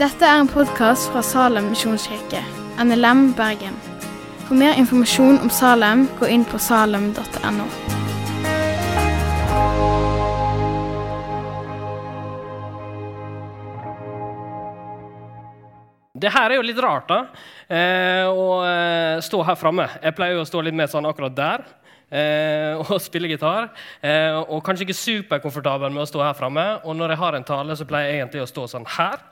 Dette er en podkast fra Salem misjonskirke, NLM Bergen. For mer informasjon om Salem, gå inn på salem.no. Det her er jo litt rart, da. Eh, å eh, stå her framme. Jeg pleier jo å stå litt mer sånn akkurat der og spille gitar. Eh, og kanskje ikke superkomfortabel med å stå her framme. Og når jeg har en tale, så pleier jeg egentlig å stå sånn her.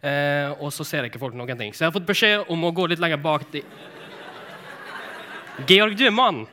Eh, og så ser ikke folk noen ting. Så jeg har fått beskjed om å gå litt lenger bak. De. Georg, du er mann.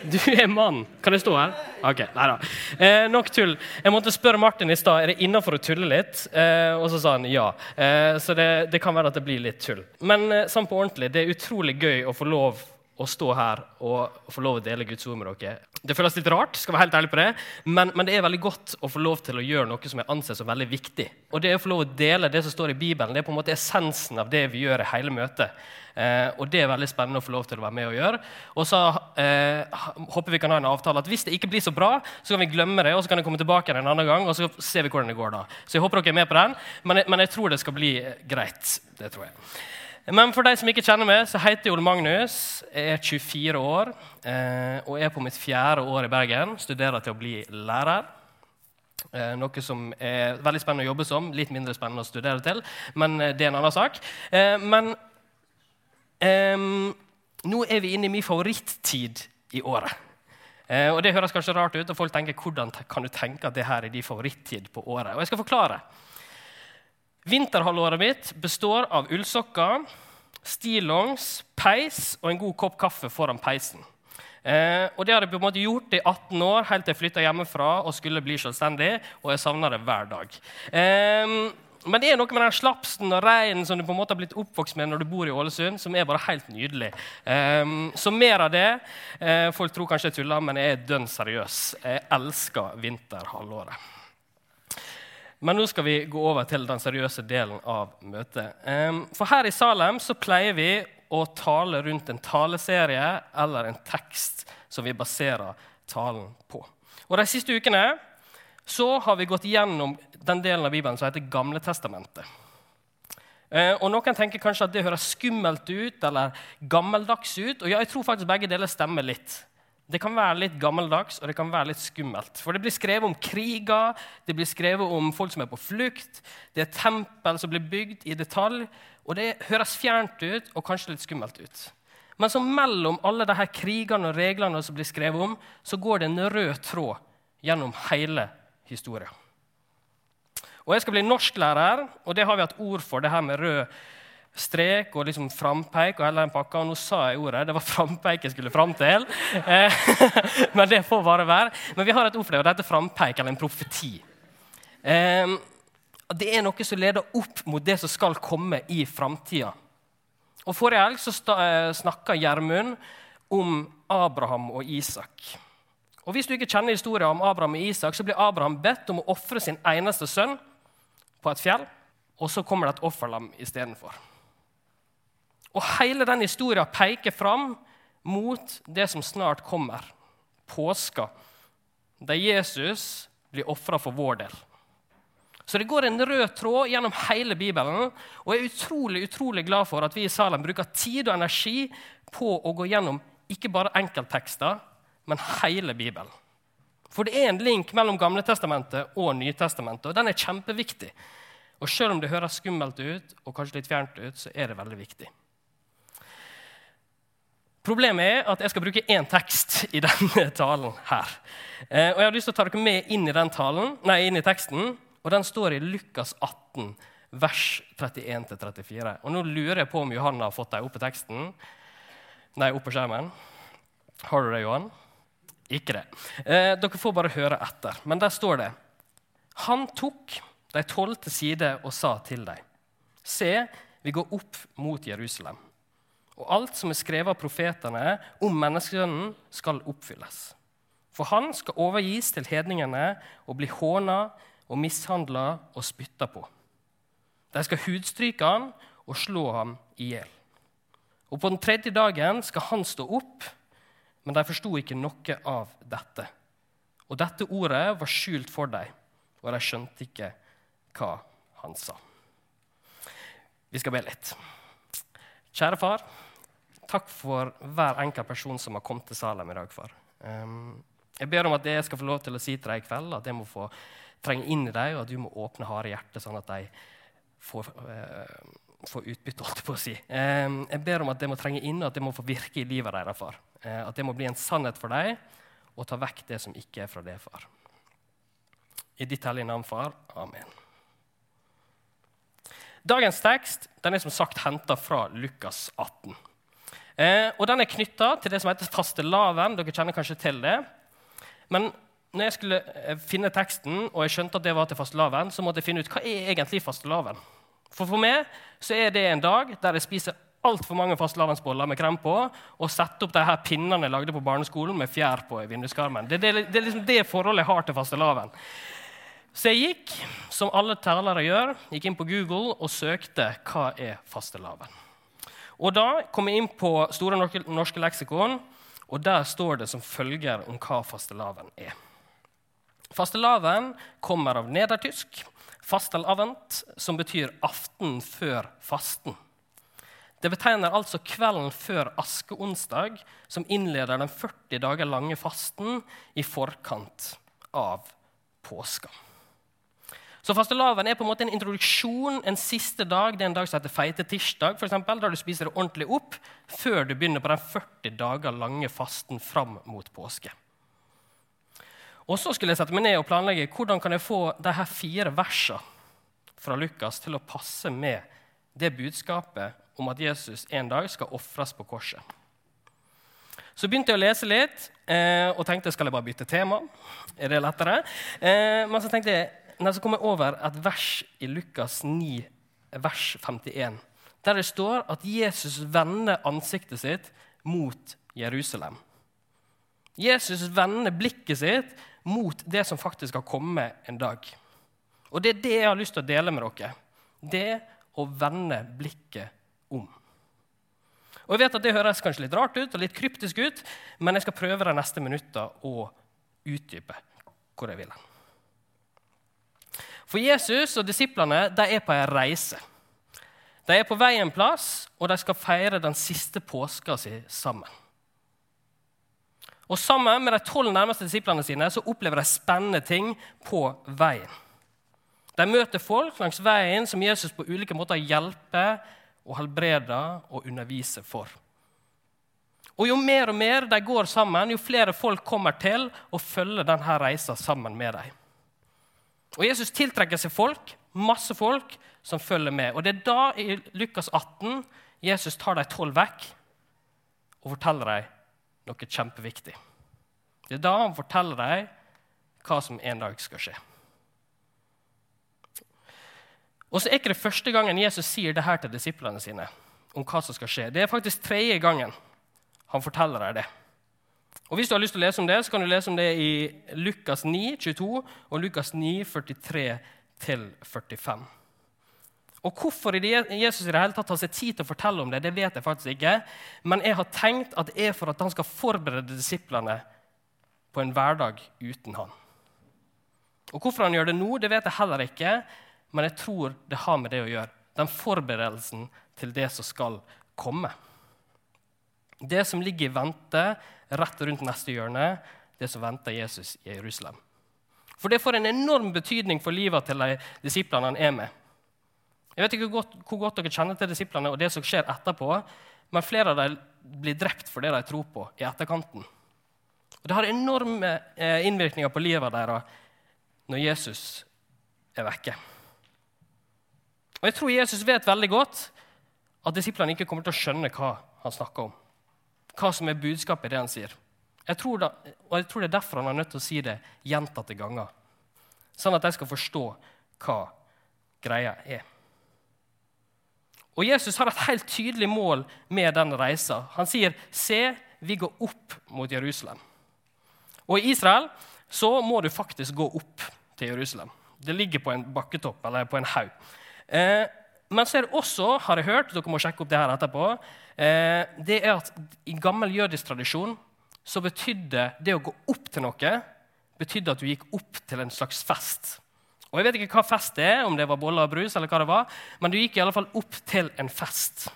Du er mann. Kan jeg stå her? Ok, nei da. Eh, nok tull. Jeg måtte spørre Martin i stad er det innafor å tulle litt, eh, og så sa han ja. Eh, så det, det, kan være at det blir litt tull. Men eh, sånn på ordentlig, det er utrolig gøy å få lov å stå her og få lov å dele Guds ord med dere. Det føles litt rart, skal være helt ærlig på det, men, men, det er veldig godt å få lov til å gjøre noe som jeg anser som veldig viktig. Og det å få lov å dele det som står i Bibelen, det er på en måte essensen av det vi gjør i hele møtet. Eh, og det er veldig spennende å få lov til å være med og gjøre. Og så eh, håper vi kan ha en avtale at hvis det ikke blir så bra, så kan vi glemme det, og så kan jeg komme tilbake en annen gang, og så ser vi hvordan det går da. Så jeg håper dere er med på den, men men jeg tror det skal bli greit. Det tror jeg. Men for de som ikke kjenner meg, så heter jeg Ole Magnus. Jeg er 24 år eh, og er på mitt fjerde år i Bergen. Studerer til å bli lærer. Eh, noe som er veldig spennende å jobbe som, litt mindre spennende å studere til. Men eh, det er en annen sak. Men nå er vi inne i min favorittid i året. Og Det høres kanskje rart ut, og folk tenker hvordan kan du tenke at det her er din favorittid på året? Og jeg skal forklare. Vinterhalvåret mitt består av ullsokker, stillongs, peis og en god kopp kaffe foran peisen. Eh, og Det har jeg på en måte gjort i 18 år, helt til jeg flytta hjemmefra og skulle bli selvstendig. Og jeg savner det hver dag. Eh, men det er noe med den slapsen og regnen som du på en måte har blitt oppvokst med når du bor i Ålesund, som er bare helt nydelig. Eh, så mer av det. Eh, folk tror kanskje jeg tuller, men jeg er dønn seriøs. Jeg elsker vinterhalvåret. Men nå skal vi gå over til den seriøse delen av møtet. For her i Salem så pleier vi å tale rundt en taleserie eller en tekst som vi baserer talen på. Og De siste ukene så har vi gått gjennom den delen av Bibelen som heter Gamle testamentet. Og Noen tenker kanskje at det høres skummelt ut eller gammeldags ut. Og jeg tror faktisk begge deler stemmer litt. Det kan være litt gammeldags og det kan være litt skummelt. For det blir skrevet om kriger, det blir skrevet om folk som er på flukt. Det er tempel som blir bygd i detalj. Og det høres fjernt ut og kanskje litt skummelt ut. Men så mellom alle disse krigene og reglene som blir skrevet om, så går det en rød tråd gjennom hele historien. Og Jeg skal bli norsklærer, og det har vi hatt ord for, det her med rød strek og liksom frampeik og hele den pakka. Og nå sa jeg ordet. Det var frampeik jeg skulle fram til. Eh, men det får bare være. Men vi har et ord for det, og det heter frampeik, eller en profeti. Eh, det er noe som leder opp mot det som skal komme i framtida. Og Forrige helg så eh, snakka Gjermund om Abraham og Isak. Og Hvis du ikke kjenner historien om Abraham og Isak, så blir Abraham bedt om å ofre sin eneste sønn på et fjell, og så kommer det et offerlam istedenfor. Og hele den historien peker fram mot det som snart kommer, påska, der Jesus blir ofra for vår del. Så det går en rød tråd gjennom hele Bibelen. Og jeg er utrolig utrolig glad for at vi i Salem bruker tid og energi på å gå gjennom ikke bare enkelttekster, men hele Bibelen. For det er en link mellom Gamletestamentet og Nytestamentet, og den er kjempeviktig. Og selv om det høres skummelt ut og kanskje litt fjernt ut, så er det veldig viktig. Problemet er at jeg skal bruke én tekst i denne talen. her. Eh, og Jeg har lyst til å ta dere med inn i, talen, nei, inn i teksten. og Den står i Lukas 18, vers 31-34. Og Nå lurer jeg på om Johan har fått deg opp på teksten. Nei, opp på skjermen. Har du det, Johan? Ikke det. Eh, dere får bare høre etter. Men der står det Han tok de tolv til side og sa til dem.: Se, vi går opp mot Jerusalem og alt som er skrevet av profetene om menneskesønnen, skal oppfylles. For han skal overgis til hedningene og bli håna og mishandla og spytta på. De skal hudstryke han og slå ham i hjel. Og på den tredje dagen skal han stå opp, men de forsto ikke noe av dette. Og dette ordet var skjult for dem, og de skjønte ikke hva han sa. Vi skal be litt. Kjære far, takk for hver enkelt person som har kommet til Salem i dag, far. Um, jeg ber om at det jeg skal få lov til å si til deg i kveld, at jeg må få trenge inn i deg, og at du må åpne harde hjertet, sånn at de får, uh, får utbytte. holdt jeg på å si. Um, jeg ber om at det må trenge inn, og at det må få virke i livet deres, far. Uh, at det må bli en sannhet for deg, og ta vekk det som ikke er fra det, far. I ditt hellige navn, far. Amen. Dagens tekst den er som sagt henta fra Lukas 18. Eh, og Den er knytta til det som heter fastelavn. Dere kjenner kanskje til det. Men når jeg skulle eh, finne teksten, og jeg skjønte at det var til fastelavn, så måtte jeg finne ut hva er egentlig fastelavn. For for meg så er det en dag der jeg spiser altfor mange fastelavnsboller med krem på og setter opp de her pinnene jeg lagde på barneskolen med fjær på i vinduskarmen. Det, det, det, er liksom det forholdet jeg har til fastelavn. Så jeg gikk, som alle talere gjør, gikk inn på Google og søkte hva er fastelavn. Og da kom jeg inn på Store norske, leksikon, og der står det som følger om hva fastelavn er. Fastelavn kommer av nedertysk, fastelavnt, som betyr aften før fasten. Det betegner altså kvelden før askeonsdag, som innleder den 40 dager lange fasten i forkant av påska. Så fastelavn er på en måte en introduksjon, en siste dag. Det er en dag som heter feite tirsdag, for eksempel, der du spiser det ordentlig opp før du begynner på den 40 dager lange fasten fram mot påske. Og Så skulle jeg sette meg ned og planlegge hvordan kan jeg få de her fire versene fra Lukas til å passe med det budskapet om at Jesus en dag skal ofres på korset. Så begynte jeg å lese litt eh, og tenkte skal jeg bare bytte tema. Er det lettere? Eh, men så tenkte jeg nei, så kom jeg over et vers i Lukas 9, vers 51, der det står at Jesus vender ansiktet sitt mot Jerusalem. Jesus vender blikket sitt mot det som faktisk har kommet en dag. Og det er det jeg har lyst til å dele med dere. Det å vende blikket om. Og jeg vet at Det høres kanskje litt rart ut og litt kryptisk ut, men jeg skal prøve de neste minuttene å utdype hvor jeg vil. For Jesus og disiplene de er på en reise. De er på vei en plass, og de skal feire den siste påska si sammen. Og Sammen med de tolv nærmeste disiplene sine så opplever de spennende ting på veien. De møter folk langs veien som Jesus på ulike måter hjelper og helbreder og underviser for. Og Jo mer og mer de går sammen, jo flere folk kommer til å følge denne reisa sammen med dem. Og Jesus tiltrekker seg folk, masse folk, som følger med. Og Det er da i Lukas 18 Jesus tar de tolv vekk og forteller dem noe kjempeviktig. Det er da han forteller dem hva som en dag skal skje. Og så er ikke det første gangen Jesus sier det her til disiplene sine. om hva som skal skje. Det er faktisk tredje gangen han forteller dem det. Og Hvis du har lyst til å lese om det, så kan du lese om det i Lukas 9, 22 og Lukas 9, 43-45. Og Hvorfor Jesus i det hele tatt tar seg tid til å fortelle om det, det vet jeg faktisk ikke. Men jeg har tenkt at det er for at han skal forberede disiplene på en hverdag uten han. Og Hvorfor han gjør det nå, det vet jeg heller ikke, men jeg tror det har med det å gjøre. Den forberedelsen til det som skal komme. Det som ligger i vente rett rundt neste hjørne, det som venter Jesus i Jerusalem. For det får en enorm betydning for livet til de disiplene han er med. Jeg vet ikke hvor godt, hvor godt dere kjenner til disiplene og det som skjer etterpå, men flere av dem blir drept for det de tror på, i etterkanten. Og Det har enorme eh, innvirkninger på livet deres når Jesus er vekke. Og Jeg tror Jesus vet veldig godt at disiplene ikke kommer til å skjønne hva han snakker om hva som er budskapet i det han sier. Jeg tror da, og jeg tror det er derfor han er nødt til å si det gjentatte ganger. Sånn at de skal forstå hva greia er. Og Jesus har et helt tydelig mål med den reisa. Han sier, 'Se, vi går opp mot Jerusalem'. Og I Israel så må du faktisk gå opp til Jerusalem. Det ligger på en bakketopp eller på en haug. Eh, men så er det også, har jeg hørt, dere må sjekke opp det her etterpå, Eh, det er at I gammel jødisk tradisjon så betydde det å gå opp til noe betydde at du gikk opp til en slags fest. Og Jeg vet ikke hva fest det er, om det var boller og brus, eller hva det var, men du gikk i alle fall opp til en fest.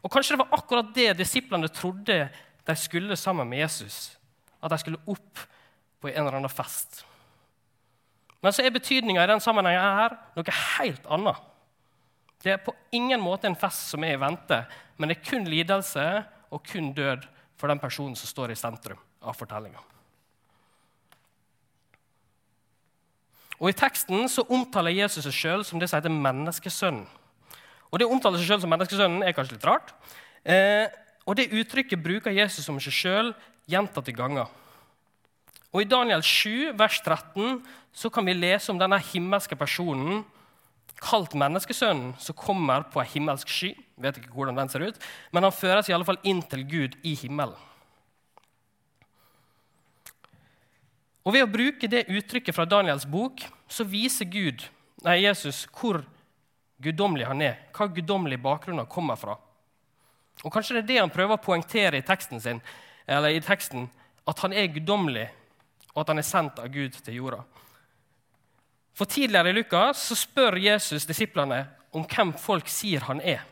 Og Kanskje det var akkurat det disiplene trodde de skulle sammen med Jesus. At de skulle opp på en eller annen fest. Men så er betydninga i den sammenhengen her noe helt annet. Det er på ingen måte en fest som er i vente, men det er kun lidelse og kun død for den personen som står i sentrum av fortellinga. Og I teksten så omtaler Jesus seg sjøl som det som heter menneskesønnen. Og Det å omtale seg sjøl som menneskesønnen er kanskje litt rart. Eh, og Det uttrykket bruker Jesus om seg sjøl gjentatte ganger. Og I Daniel 7, vers 13, så kan vi lese om denne himmelske personen kalt menneskesønnen, som kommer på ei himmelsk sky. Vet ikke hvordan den ser ut, Men han føres i alle fall inn til Gud i himmelen. Og Ved å bruke det uttrykket fra Daniels bok så viser Gud, nei, Jesus hvor guddommelig han er, hva guddommelig bakgrunn han kommer fra. Og Kanskje det er det han prøver å poengtere i teksten sin, eller i teksten, at han er guddommelig, og at han er sendt av Gud til jorda. For Tidligere i Lukas så spør Jesus disiplene om hvem folk sier han er.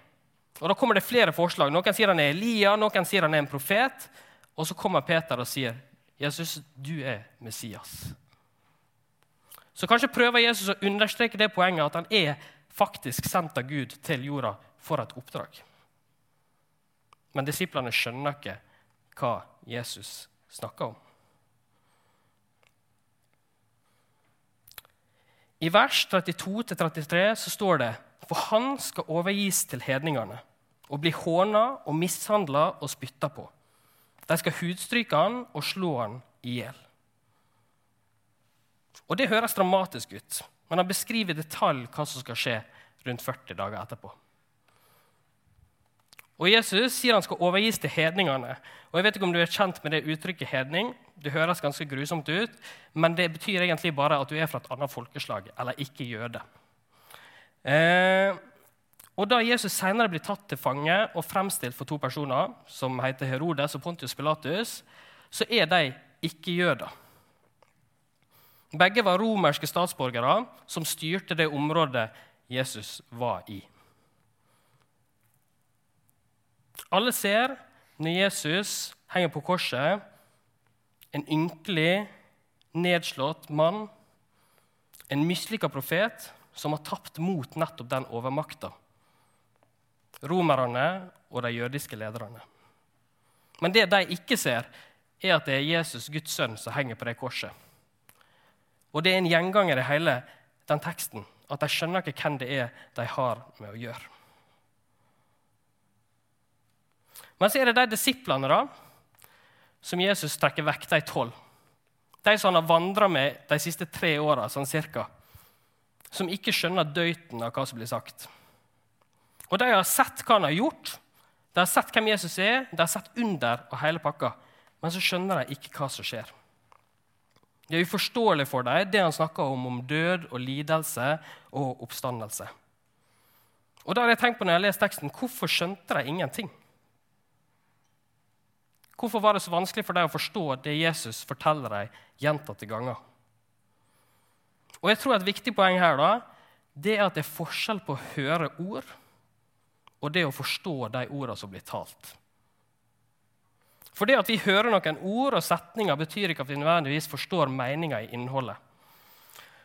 Og Da kommer det flere forslag. Noen sier han er Elia, noen sier han er en profet. Og så kommer Peter og sier, 'Jesus, du er Messias'. Så kanskje prøver Jesus å understreke det poenget at han er faktisk sendt av Gud til jorda for et oppdrag. Men disiplene skjønner ikke hva Jesus snakker om. I vers 32-33 så står det for han skal overgis til hedningene og bli håna og mishandla og spytta på. De skal hudstryke han og slå han i hjel. Og Det høres dramatisk ut, men han beskriver i detalj hva som skal skje rundt 40 dager etterpå. Og Jesus sier han skal overgis til hedningene. Og jeg vet ikke om du er kjent med det uttrykket hedning. Det høres ganske grusomt ut, men det betyr egentlig bare at du er fra et annet folkeslag, eller ikke jøde. Eh, og Da Jesus senere blir tatt til fange og fremstilt for to personer, som heter Herodes og Pontius Pilatus, så er de ikke-jøder. Begge var romerske statsborgere som styrte det området Jesus var i. Alle ser når Jesus henger på korset, en ynkelig, nedslått mann, en mislykka profet som har tapt mot nettopp den overmakta. Romerne og de jødiske lederne. Men det de ikke ser, er at det er Jesus, Guds sønn, som henger på det korset. Og det er en gjenganger i hele den teksten at de skjønner ikke hvem det er de har med å gjøre. Men så er det de disiplene da, som Jesus trekker vekk, de tolv. De som han har vandra med de siste tre åra, sånn cirka. Som ikke skjønner døyten av hva som blir sagt. Og De har sett hva han har gjort, de har sett hvem Jesus er, de har sett under og hele pakka. Men så skjønner de ikke hva som skjer. Det er uforståelig for dem, det han snakker om om død og lidelse og oppstandelse. Og da har jeg tenkt på når jeg har lest teksten, Hvorfor skjønte de ingenting? Hvorfor var det så vanskelig for dem å forstå det Jesus forteller dem gjentatte ganger? Og jeg tror Et viktig poeng her da, det er at det er forskjell på å høre ord og det å forstå de ordene som blir talt. For det at vi hører noen ord og setninger, betyr ikke at vi nødvendigvis forstår meninga i innholdet.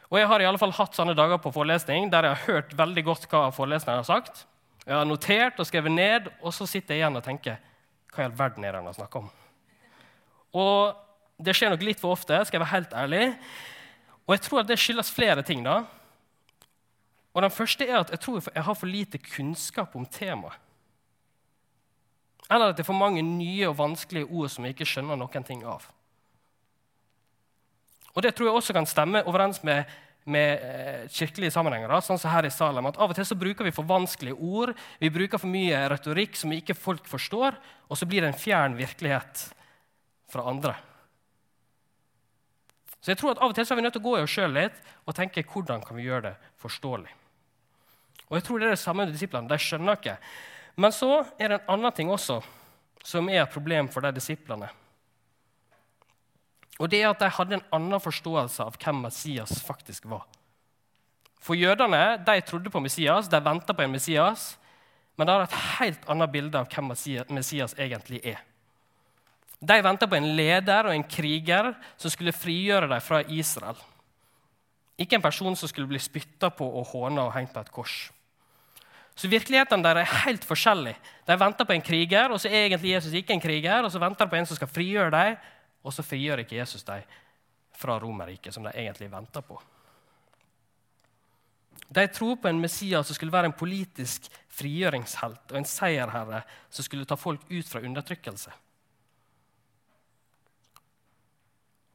Og Jeg har i alle fall hatt sånne dager på forelesning der jeg har hørt veldig godt hva foreleseren har sagt. Jeg har notert og skrevet ned, og så sitter jeg igjen og tenker hva i all verden er det han har om? Og Det skjer nok litt for ofte, skal jeg være helt ærlig. Og jeg tror at det skyldes flere ting. da. Og Den første er at jeg tror jeg har for lite kunnskap om temaet. Eller at det er for mange nye og vanskelige ord som jeg ikke skjønner noen ting av. Og Det tror jeg også kan stemme overens med, med eh, kirkelige sammenhenger. Da, sånn som her i Salem, at Av og til så bruker vi for vanskelige ord, vi bruker for mye retorikk som ikke folk forstår, og så blir det en fjern virkelighet fra andre. Så jeg tror at Av og til så er vi nødt til å gå i oss sjøl litt og tenke hvordan kan vi gjøre det forståelig. Og jeg tror det er det samme med disiplene. De skjønner ikke. Men så er det en annen ting også som er et problem for de disiplene. Og det er at de hadde en annen forståelse av hvem Messias faktisk var. For jødene de trodde på Messias, de venta på en Messias, men de har et helt annet bilde av hvem Messias egentlig er. De venta på en leder og en kriger som skulle frigjøre dem fra Israel. Ikke en person som skulle bli spytta på og håna og hengt på et kors. Så virkeligheten der er helt forskjellig. De venter på en kriger, og så er egentlig Jesus ikke en kriger. Og så venter de på en som skal frigjøre dem, og så frigjør ikke Jesus dem fra Romerriket, som de egentlig venta på. De tror på en Messias som skulle være en politisk frigjøringshelt og en seierherre som skulle ta folk ut fra undertrykkelse.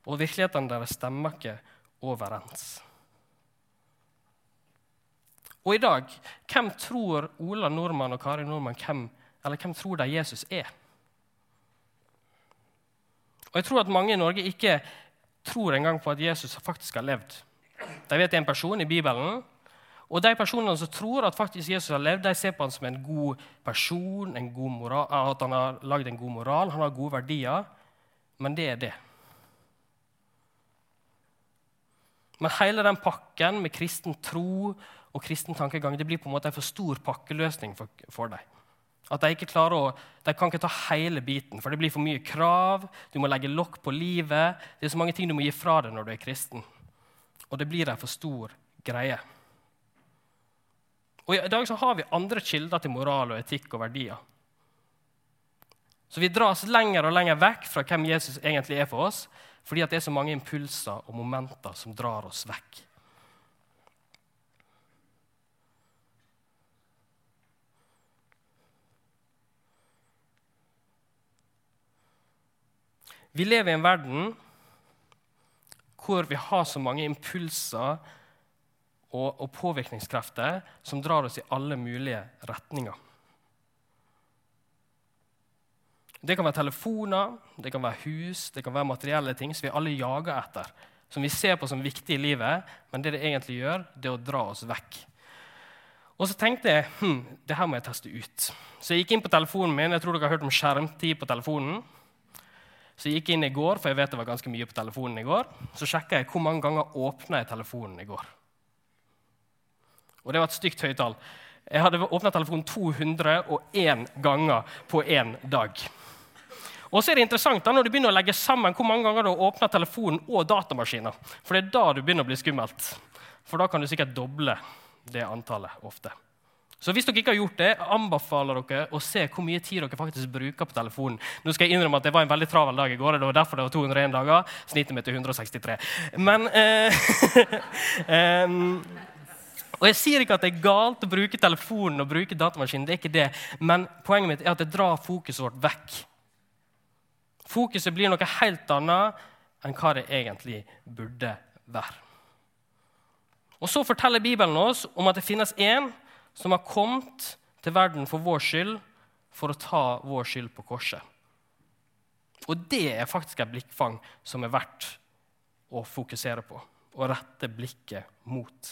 Og virkeligheten deres stemmer ikke overens. Og i dag, hvem tror Ola Nordmann og Kari Nordmann hvem, eller hvem tror de Jesus er? Og jeg tror at mange i Norge ikke tror engang på at Jesus faktisk har levd. De vet det er en person i Bibelen, og de personene som tror at faktisk Jesus har levd, de ser på han som en god person, en god moral, at han har lagd en god moral, han har gode verdier. Men det er det. Men hele den pakken med kristen tro og kristen tankegang det blir på en måte en for stor pakkeløsning for, for dem. At De ikke klarer å, de kan ikke ta hele biten, for det blir for mye krav. Du må legge lokk på livet. Det er så mange ting du må gi fra deg når du er kristen. Og det blir en for stor greie. Og I dag så har vi andre kilder til moral og etikk og verdier. Så vi dras lenger og lenger vekk fra hvem Jesus egentlig er for oss, fordi det er så mange impulser og momenter som drar oss vekk. Vi lever i en verden hvor vi har så mange impulser og, og påvirkningskrefter som drar oss i alle mulige retninger. Det kan være telefoner, det kan være hus, det kan være materielle ting som vi alle jager etter. Som vi ser på som viktig i livet, men det det egentlig gjør, det er å dra oss vekk. Og så tenkte jeg hm, det her må jeg teste ut. Så jeg gikk inn på telefonen min. Jeg tror dere har hørt om skjermtid på telefonen. Så jeg gikk inn i går, for jeg vet det var ganske mye på telefonen i går. Så sjekka jeg hvor mange ganger åpna jeg telefonen i går. Og det var et stygt høyt tall. Jeg hadde åpna telefonen 201 ganger på én dag. Og så er det interessant da, når du begynner å legge sammen hvor mange ganger du har åpna telefonen og datamaskiner. For det er da du begynner å bli skummelt. For da kan du sikkert doble det antallet ofte. Så hvis dere ikke har gjort det, anbefaler dere å se hvor mye tid dere faktisk bruker på telefonen. Nå skal jeg innrømme at Det var en veldig travel dag i går. Det var derfor det var 201 dager. Snittet mitt er 163. Men eh, Og Jeg sier ikke at det er galt å bruke telefonen og bruke datamaskinen. det er ikke det. Men poenget mitt er at det drar fokuset vårt vekk. Fokuset blir noe helt annet enn hva det egentlig burde være. Og Så forteller Bibelen oss om at det finnes én som har kommet til verden for vår skyld, for å ta vår skyld på korset. Og det er faktisk et blikkfang som er verdt å fokusere på og rette blikket mot.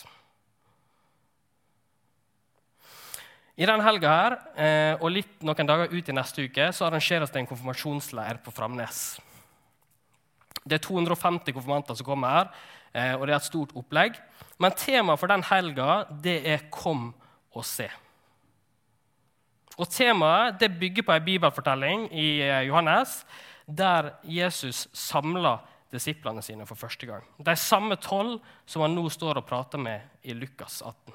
I denne helga eh, og litt noen dager ut i neste uke så arrangeres det en konfirmasjonsleir på Framnes. Det er 250 konfirmanter som kommer her, eh, og det er et stort opplegg. Men temaet for den helga er 'Kom og se'. Og Temaet det bygger på en bibelfortelling i eh, Johannes, der Jesus samla disiplene sine for første gang. De samme tolv som han nå står og prater med i Lukas 18.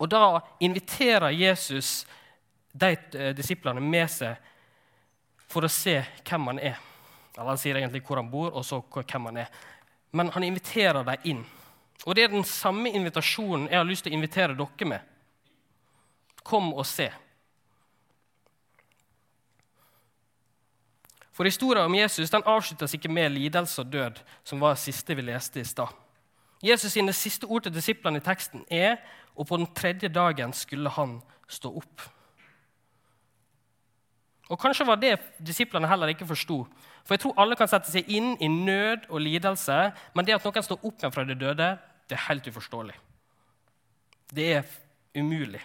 Og da inviterer Jesus de eh, disiplene med seg for å se hvem han er. Eller Han sier egentlig hvor han bor, og så hvem han er. Men han inviterer dem inn. Og det er den samme invitasjonen jeg har lyst til å invitere dere med. Kom og se. For Historien om Jesus den avsluttes ikke med lidelse og død, som var det siste vi leste i stad. Jesus sine siste ord til disiplene i teksten er og på den tredje dagen skulle han stå opp. Og Kanskje var det disiplene heller ikke forsto. For jeg tror alle kan sette seg inn i nød og lidelse, men det at noen står opp igjen fra de døde, det er helt uforståelig. Det er umulig.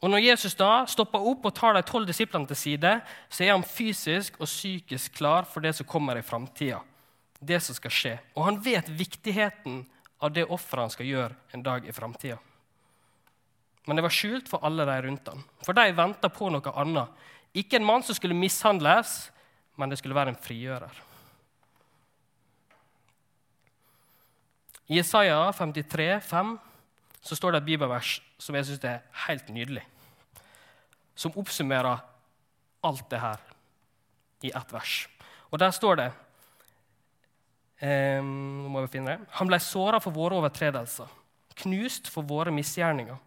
Og Når Jesus da stopper opp og tar de tolv disiplene til side, så er han fysisk og psykisk klar for det som kommer i framtida. Det som skal skje. Og han vet viktigheten av det offeret han skal gjøre en dag i framtida. Men det var skjult for alle de rundt han. For de venta på noe annet. Ikke en mann som skulle mishandles, men det skulle være en frigjører. I Isaiah 53, 5, så står det et bibelvers som jeg syns er helt nydelig. Som oppsummerer alt det her i ett vers. Og der står det eh, må vi finne det. Han ble såra for våre overtredelser, knust for våre misgjerninger.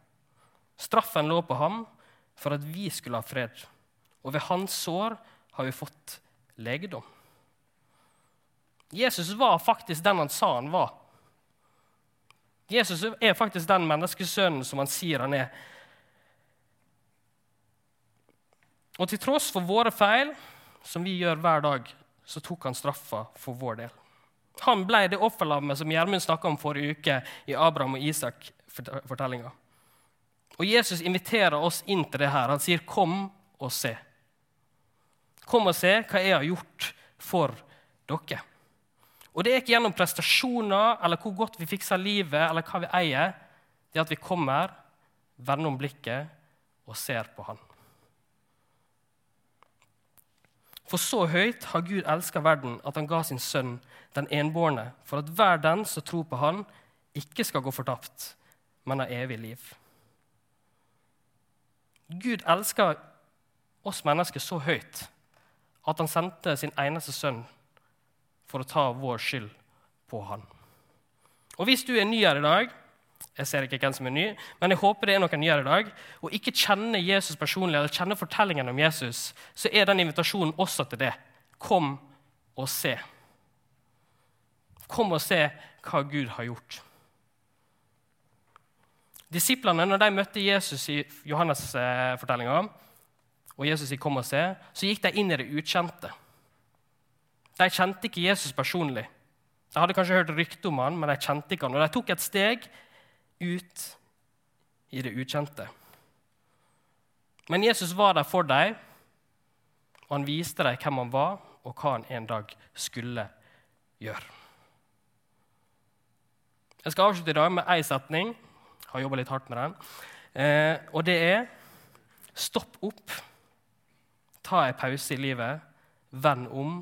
Straffen lå på ham for at vi skulle ha fred, og ved hans sår har vi fått legedom. Jesus var faktisk den han sa han var. Jesus er faktisk den menneskesønnen som han sier han er. Og til tross for våre feil, som vi gjør hver dag, så tok han straffa for vår del. Han ble det offerlammet som Gjermund snakka om forrige uke i Abraham og Isak-fortellinga. Og Jesus inviterer oss inn til det her. Han sier, 'Kom og se'. Kom og se hva jeg har gjort for dere. Og det er ikke gjennom prestasjoner eller hvor godt vi fikser livet eller hva vi eier. Det er at vi kommer, vender om blikket og ser på Han. For så høyt har Gud elska verden at han ga sin sønn, den enbårne, for at hver den som tror på Han, ikke skal gå fortapt, men ha evig liv. Gud elsker oss mennesker så høyt at han sendte sin eneste sønn for å ta vår skyld på han. Og Hvis du er ny her i dag, jeg ser ikke hvem som er ny, men jeg håper det er noen ny her i dag, og ikke kjenner Jesus personlig, eller kjenner fortellingen om Jesus, så er den invitasjonen også til det. Kom og se. Kom og se hva Gud har gjort. Disiplene, når de møtte Jesus i Johannes-fortellinga, og Jesus i 'Kom og se', så gikk de inn i det ukjente. De kjente ikke Jesus personlig. De hadde kanskje hørt rykte om han, men de kjente ikke han. Og de tok et steg ut i det ukjente. Men Jesus var der for dem, og han viste dem hvem han var, og hva han en dag skulle gjøre. Jeg skal avslutte i dag med én setning. Jeg har jobba litt hardt med den. Eh, og det er stopp opp, ta en pause i livet, vend om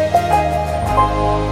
Thank you.